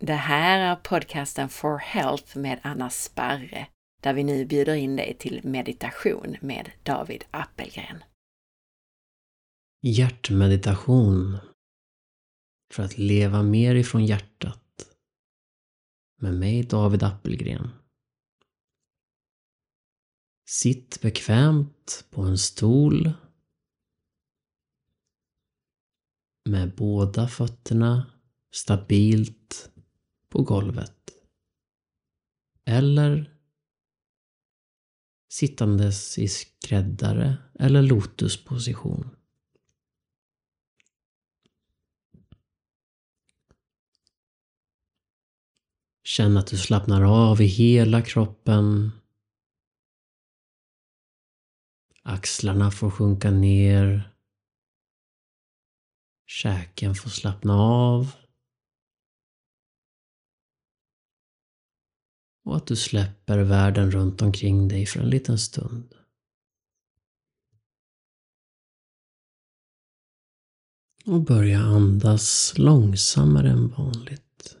Det här är podcasten For Health med Anna Sparre, där vi nu bjuder in dig till meditation med David Appelgren. Hjärtmeditation för att leva mer ifrån hjärtat med mig David Appelgren. Sitt bekvämt på en stol med båda fötterna stabilt på golvet. Eller sittandes i skräddare eller lotusposition. Känn att du slappnar av i hela kroppen. Axlarna får sjunka ner. Käken får slappna av. Och att du släpper världen runt omkring dig för en liten stund. Och börja andas långsammare än vanligt.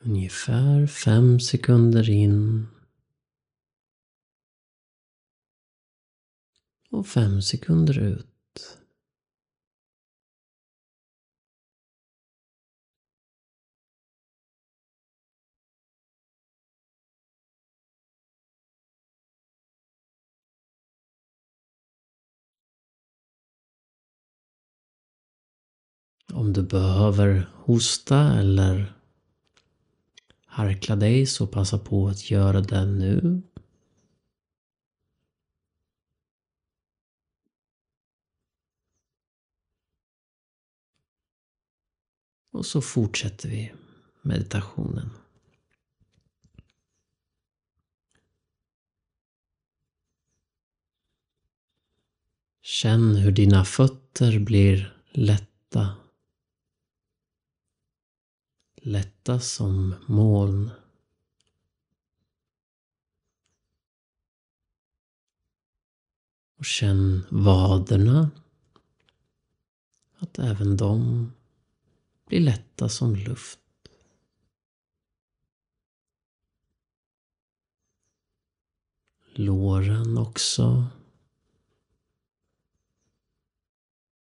Ungefär fem sekunder in. Och fem sekunder ut. Om du behöver hosta eller harkla dig så passa på att göra det nu. Och så fortsätter vi meditationen. Känn hur dina fötter blir lätta lätta som moln. Och känn vaderna. Att även de blir lätta som luft. Låren också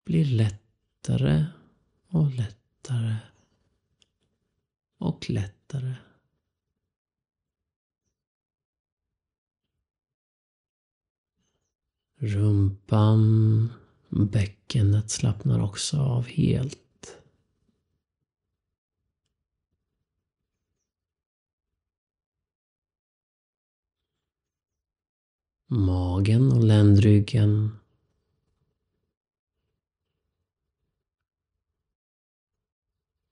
blir lättare och lättare och lättare. Rumpan, bäckenet slappnar också av helt. Magen och ländryggen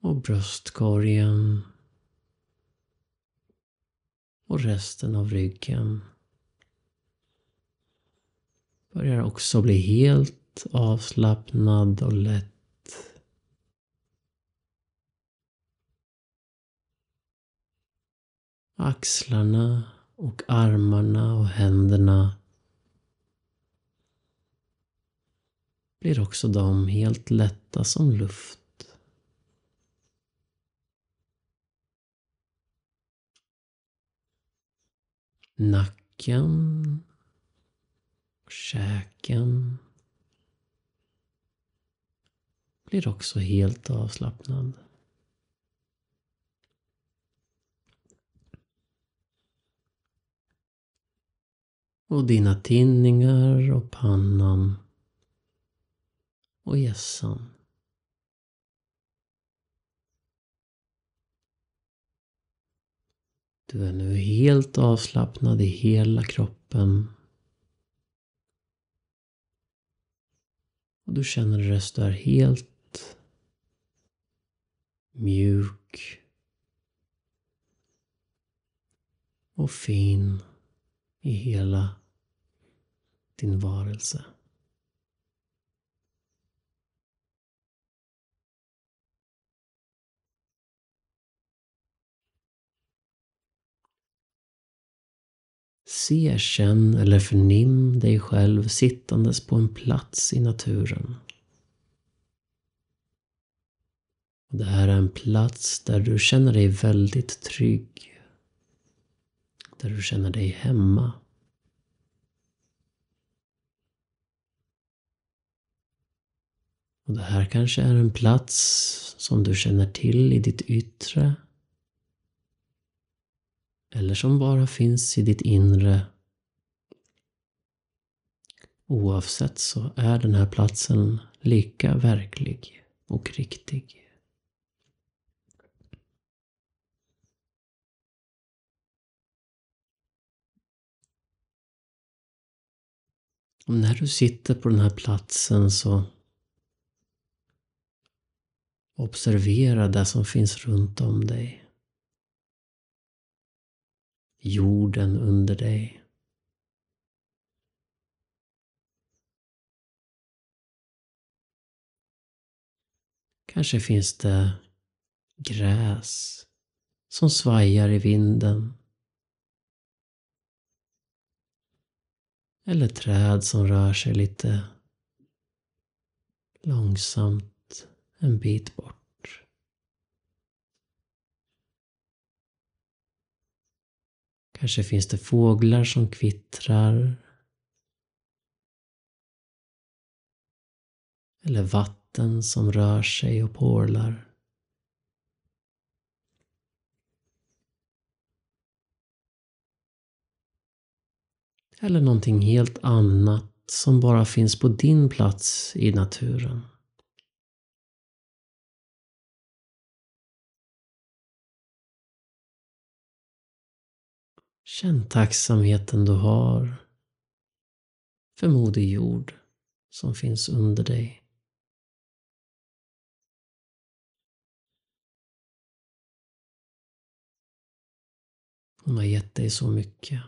och bröstkorgen och resten av ryggen börjar också bli helt avslappnad och lätt. Axlarna och armarna och händerna blir också de helt lätta som luft. Nacken. Käken. Blir också helt avslappnad. Och dina tinningar och pannan och hjässan. Du är nu helt avslappnad i hela kroppen. Och du känner dig att du är helt mjuk och fin i hela din varelse. Se, känn eller förnim dig själv sittandes på en plats i naturen. Det här är en plats där du känner dig väldigt trygg. Där du känner dig hemma. Och det här kanske är en plats som du känner till i ditt yttre. Eller som bara finns i ditt inre. Oavsett så är den här platsen lika verklig och riktig. Och när du sitter på den här platsen så observera det som finns runt om dig. Jorden under dig. Kanske finns det gräs som svajar i vinden. Eller träd som rör sig lite långsamt en bit bort. Kanske finns det fåglar som kvittrar. Eller vatten som rör sig och porlar. Eller någonting helt annat som bara finns på din plats i naturen. Känn tacksamheten du har för moder jord som finns under dig. Hon har gett dig så mycket.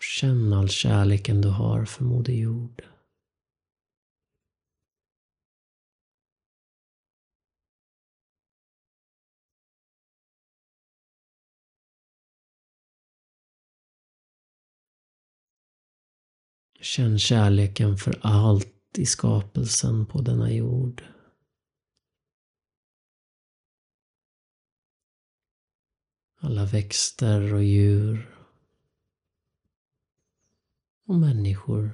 Känn all kärleken du har för Moder Jord. Känn kärleken för allt i skapelsen på denna jord. Alla växter och djur och människor.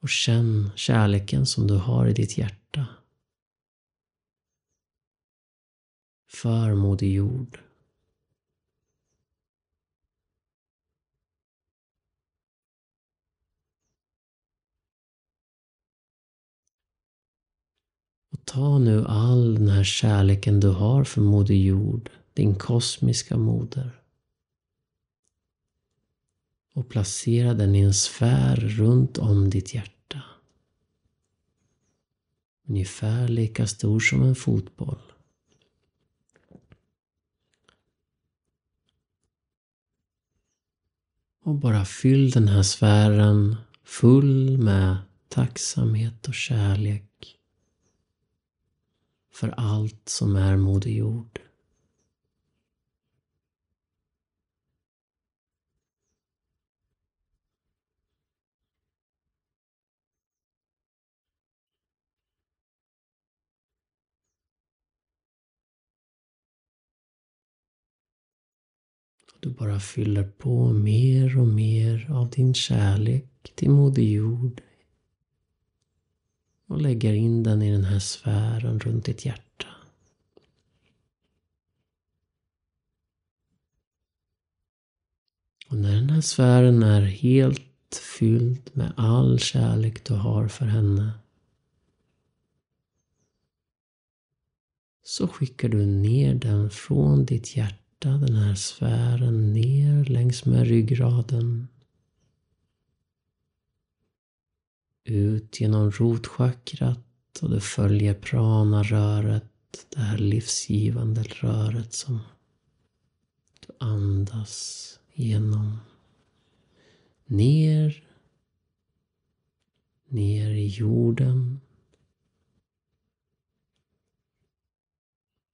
Och känn kärleken som du har i ditt hjärta. För Moder Jord. Ta nu all den här kärleken du har för Moder Jord, din kosmiska moder. Och placera den i en sfär runt om ditt hjärta. Ungefär lika stor som en fotboll. Och bara fyll den här sfären full med tacksamhet och kärlek för allt som är Moder Jord. Du bara fyller på mer och mer av din kärlek till Moder Jord och lägger in den i den här sfären runt ditt hjärta. Och när den här sfären är helt fylld med all kärlek du har för henne så skickar du ner den från ditt hjärta, den här sfären, ner längs med ryggraden ut genom rotchakrat och du följer prana-röret, det här livsgivande röret som du andas genom. Ner ner i jorden.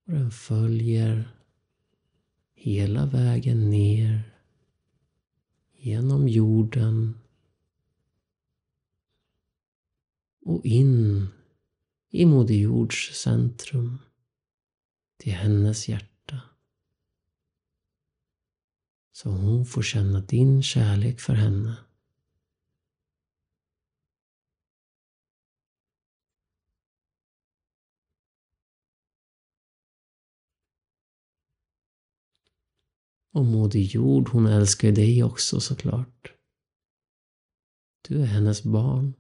Och den följer hela vägen ner genom jorden och in i Moder Jords centrum till hennes hjärta. Så hon får känna din kärlek för henne. Och Moder Jord, hon älskar dig också såklart. Du är hennes barn.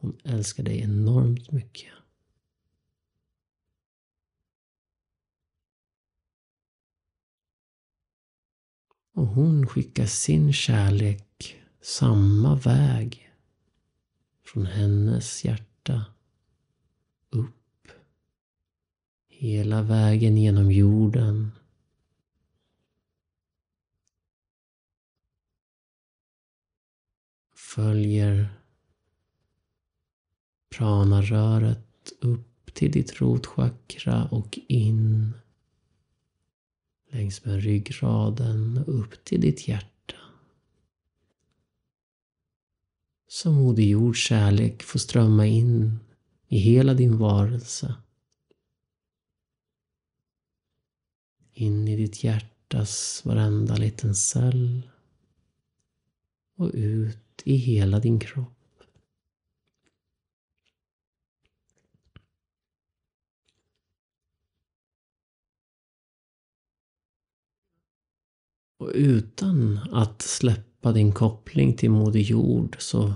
Hon älskar dig enormt mycket. Och hon skickar sin kärlek samma väg från hennes hjärta upp hela vägen genom jorden följer pranaröret upp till ditt rotchakra och in längs med ryggraden upp till ditt hjärta. Så Moder Jords kärlek får strömma in i hela din varelse. In i ditt hjärtas varenda liten cell och ut i hela din kropp. Och utan att släppa din koppling till Moder Jord så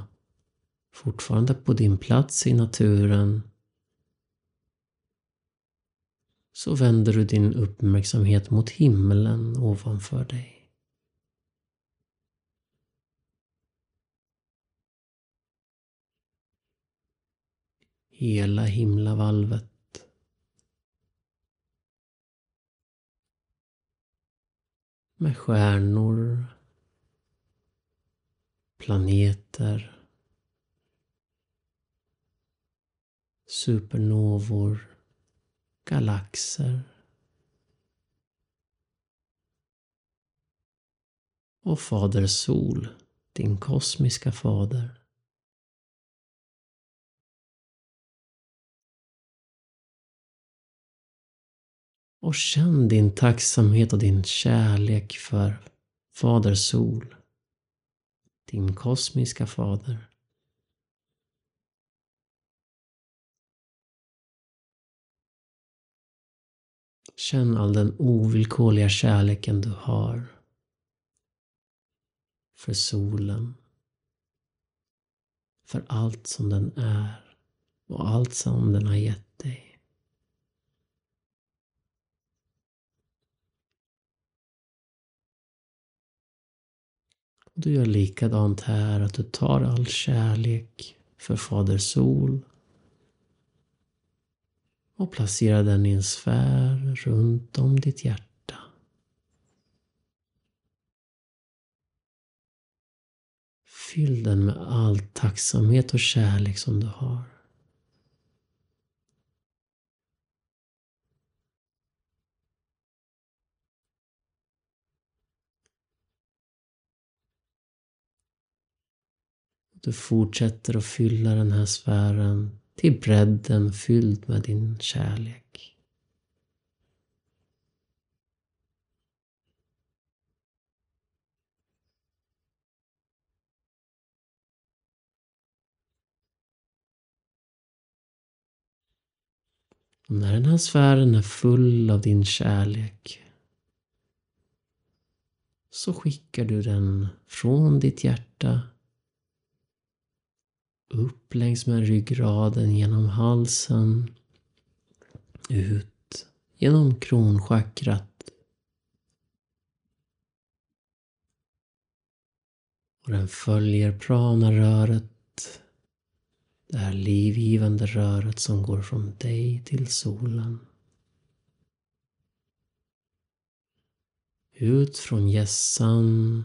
fortfarande på din plats i naturen så vänder du din uppmärksamhet mot himlen ovanför dig. Hela himlavalvet med stjärnor, planeter, supernovor, galaxer och Fader Sol, din kosmiska fader. Och känn din tacksamhet och din kärlek för Fader Sol. Din kosmiska fader. Känn all den ovillkorliga kärleken du har för solen. För allt som den är och allt som den har gett dig. Du gör likadant här, att du tar all kärlek för Fader Sol och placerar den i en sfär runt om ditt hjärta. Fyll den med all tacksamhet och kärlek som du har. Du fortsätter att fylla den här sfären till bredden fylld med din kärlek. Och när den här sfären är full av din kärlek så skickar du den från ditt hjärta upp längs med ryggraden, genom halsen, ut genom kronchakrat. Och den följer pranaröret, det här livgivande röret som går från dig till solen. Ut från gässan,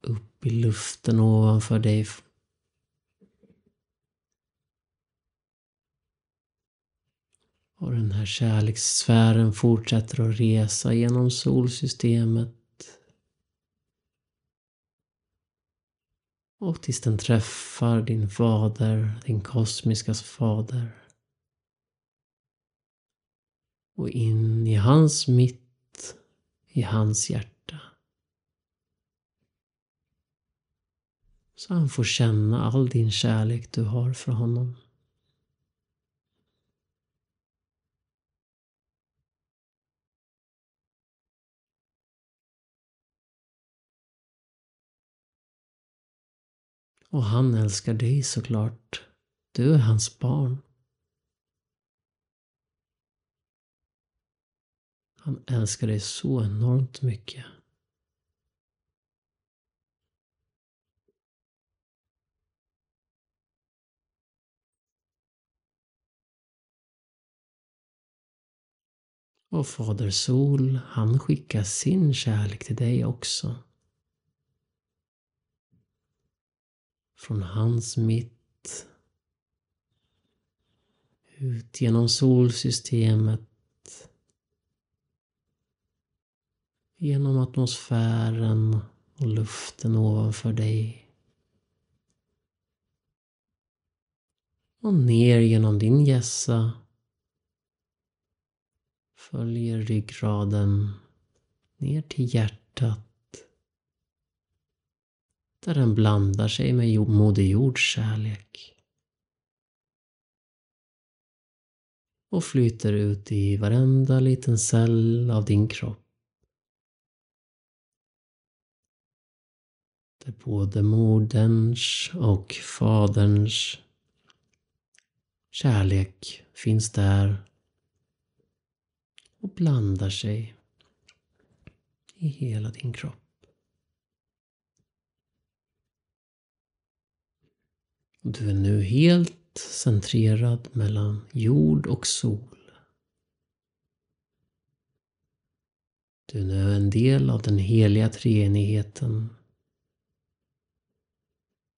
upp i luften ovanför dig Och den här kärlekssfären fortsätter att resa genom solsystemet. Och tills den träffar din fader, din kosmiska fader. Och in i hans mitt, i hans hjärta. Så han får känna all din kärlek du har för honom. Och han älskar dig såklart. Du är hans barn. Han älskar dig så enormt mycket. Och Fader Sol, han skickar sin kärlek till dig också. Från hans mitt ut genom solsystemet genom atmosfären och luften ovanför dig. Och ner genom din gässa. Följer ryggraden ner till hjärtat. Där den blandar sig med Moder Jords kärlek. Och flyter ut i varenda liten cell av din kropp. Där både moderns och faderns kärlek finns där och blandar sig i hela din kropp. Du är nu helt centrerad mellan jord och sol. Du är nu en del av den heliga treenigheten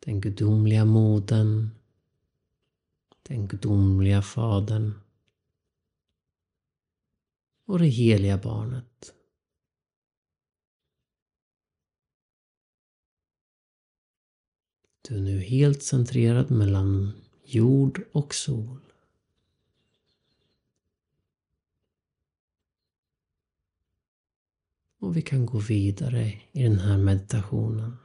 den gudomliga modern, den gudomliga fadern och det heliga barnet. Du är nu helt centrerad mellan jord och sol. Och vi kan gå vidare i den här meditationen.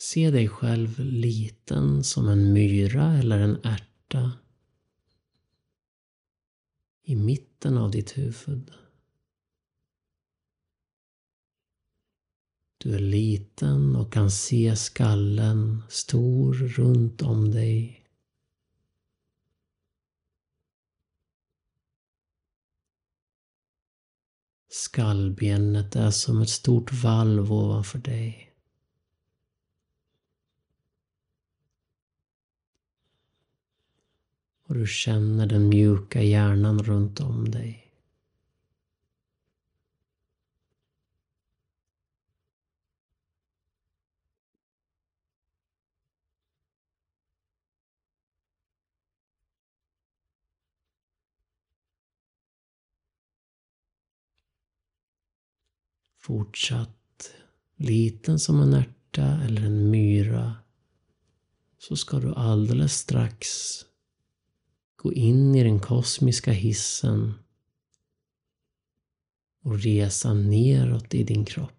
Se dig själv liten som en myra eller en ärta i mitten av ditt huvud. Du är liten och kan se skallen stor runt om dig. Skallbenet är som ett stort valv ovanför dig. Och du känner den mjuka hjärnan runt om dig. Fortsatt liten som en ärta eller en myra så ska du alldeles strax Gå in i den kosmiska hissen och resa neråt i din kropp.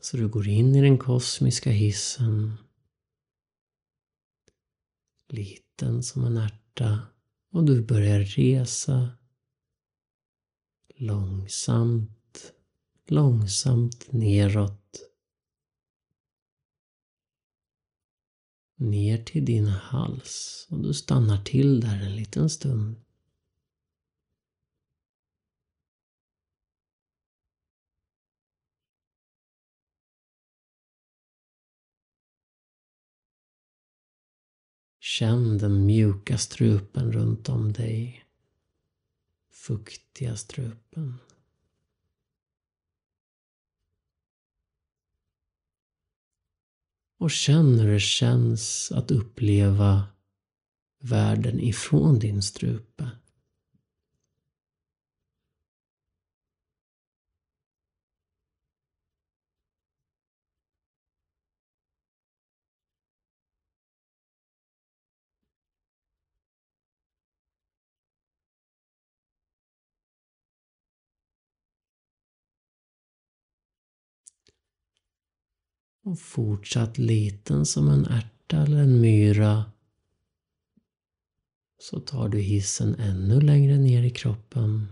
Så du går in i den kosmiska hissen liten som en ärta och du börjar resa långsamt, långsamt neråt ner till din hals och du stannar till där en liten stund. Känn den mjuka strupen runt om dig. Fuktiga strupen. Och känn hur det känns att uppleva världen ifrån din strupe. Och fortsatt liten som en ärta eller en myra så tar du hissen ännu längre ner i kroppen.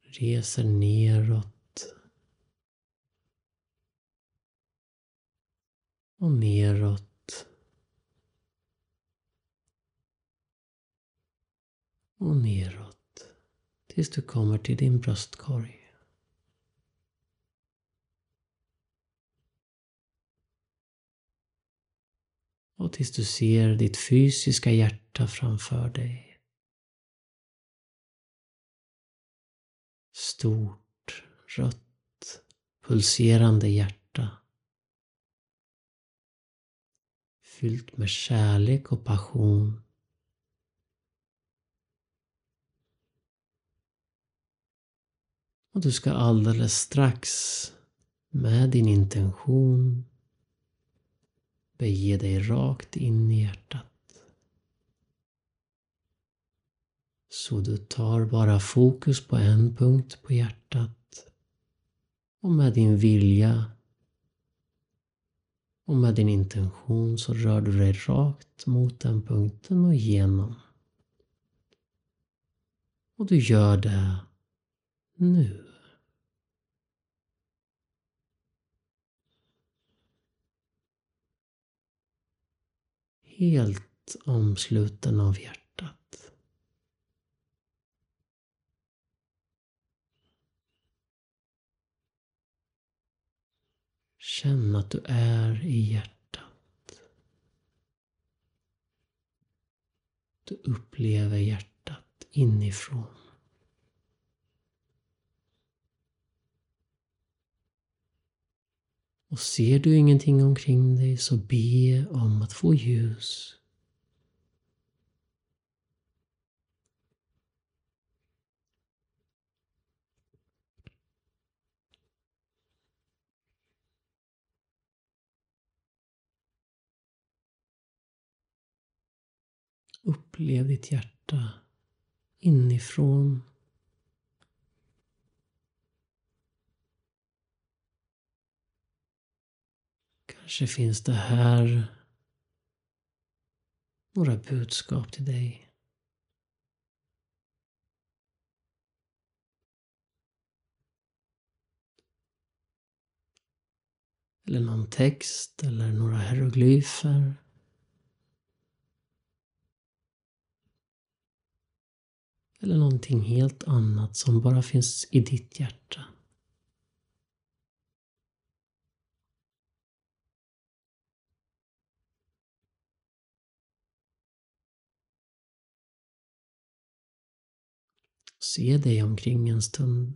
Reser neråt. Och neråt. Och neråt. Tills du kommer till din bröstkorg. Och tills du ser ditt fysiska hjärta framför dig. Stort, rött, pulserande hjärta. Fyllt med kärlek och passion. Och du ska alldeles strax med din intention bege dig rakt in i hjärtat. Så du tar bara fokus på en punkt på hjärtat och med din vilja och med din intention så rör du dig rakt mot den punkten och igenom. Och du gör det nu. Helt omsluten av hjärtat. Känn att du är i hjärtat. Du upplever hjärtat inifrån. Och ser du ingenting omkring dig så be om att få ljus. Upplev ditt hjärta inifrån Kanske finns det här några budskap till dig. Eller någon text eller några hieroglyfer. Eller någonting helt annat som bara finns i ditt hjärta. Se dig omkring en stund.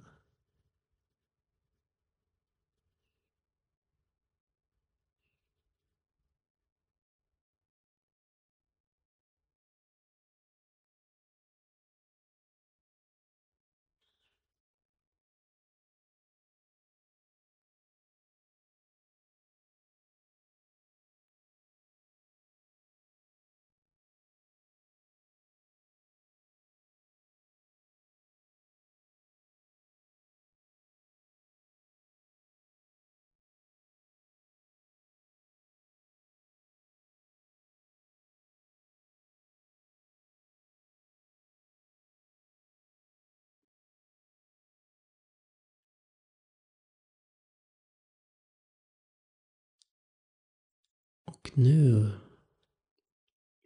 Nu,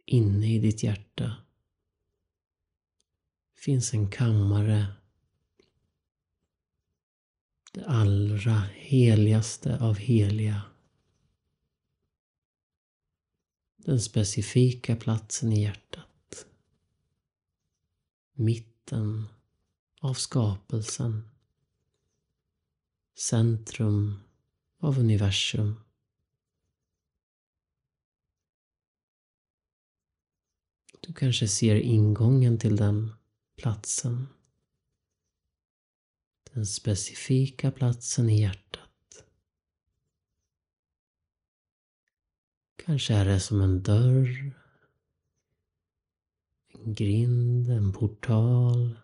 inne i ditt hjärta, finns en kammare. Det allra heligaste av heliga. Den specifika platsen i hjärtat. Mitten av skapelsen. Centrum av universum. Du kanske ser ingången till den platsen. Den specifika platsen i hjärtat. Kanske är det som en dörr, en grind, en portal.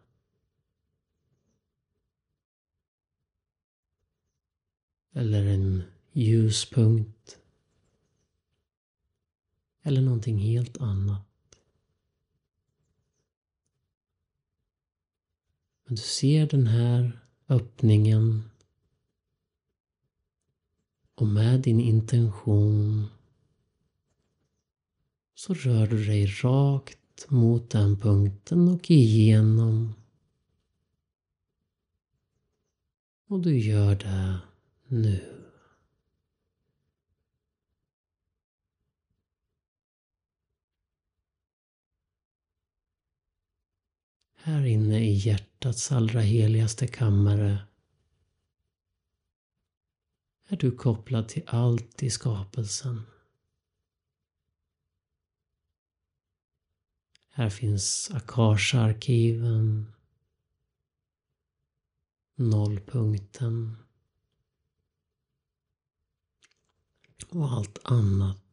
Eller en ljuspunkt. Eller någonting helt annat. Men du ser den här öppningen och med din intention så rör du dig rakt mot den punkten och igenom. Och du gör det nu. Här inne i hjärtat hjärtats allra heligaste kammare. Är du kopplad till allt i skapelsen. Här finns Akasha-arkiven, nollpunkten. Och allt annat.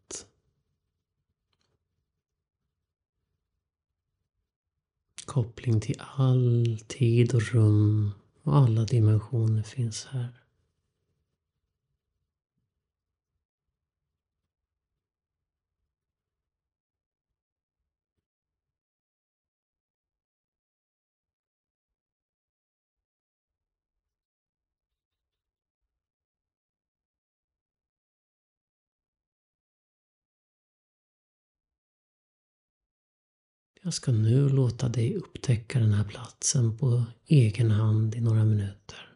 Koppling till all tid och rum och alla dimensioner finns här. Jag ska nu låta dig upptäcka den här platsen på egen hand i några minuter.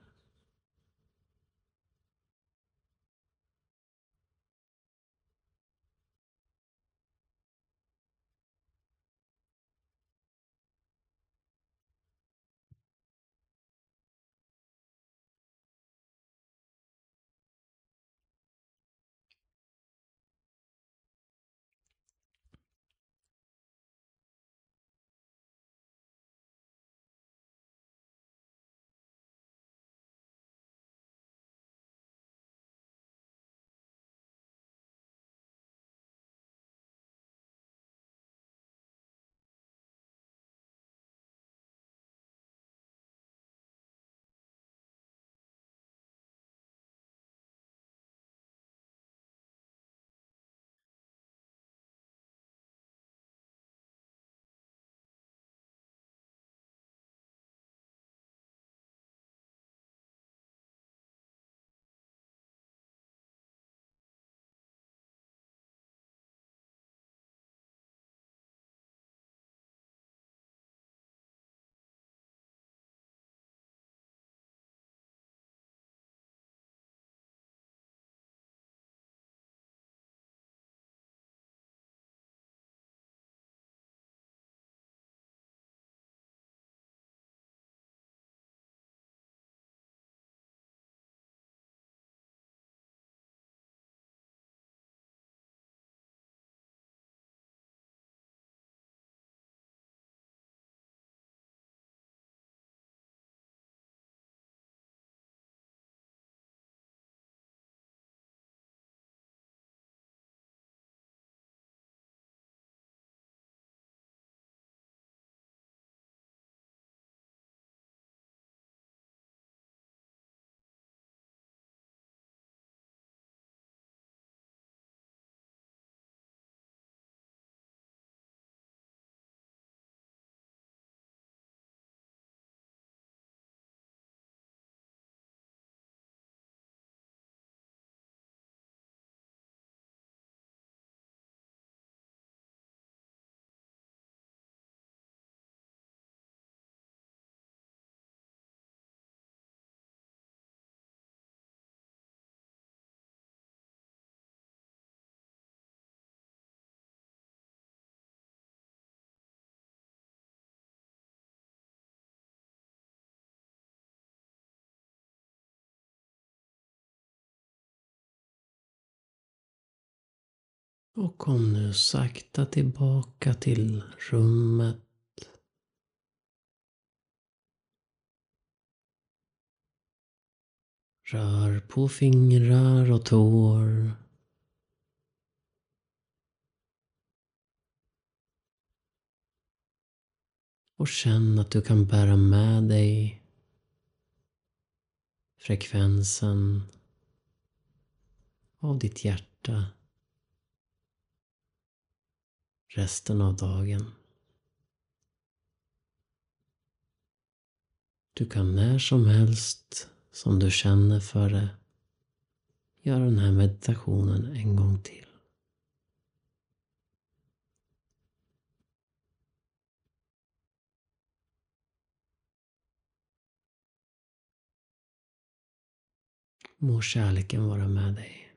Och kom nu sakta tillbaka till rummet. Rör på fingrar och tår. Och känn att du kan bära med dig frekvensen av ditt hjärta resten av dagen. Du kan när som helst som du känner för det göra den här meditationen en gång till. Må kärleken vara med dig.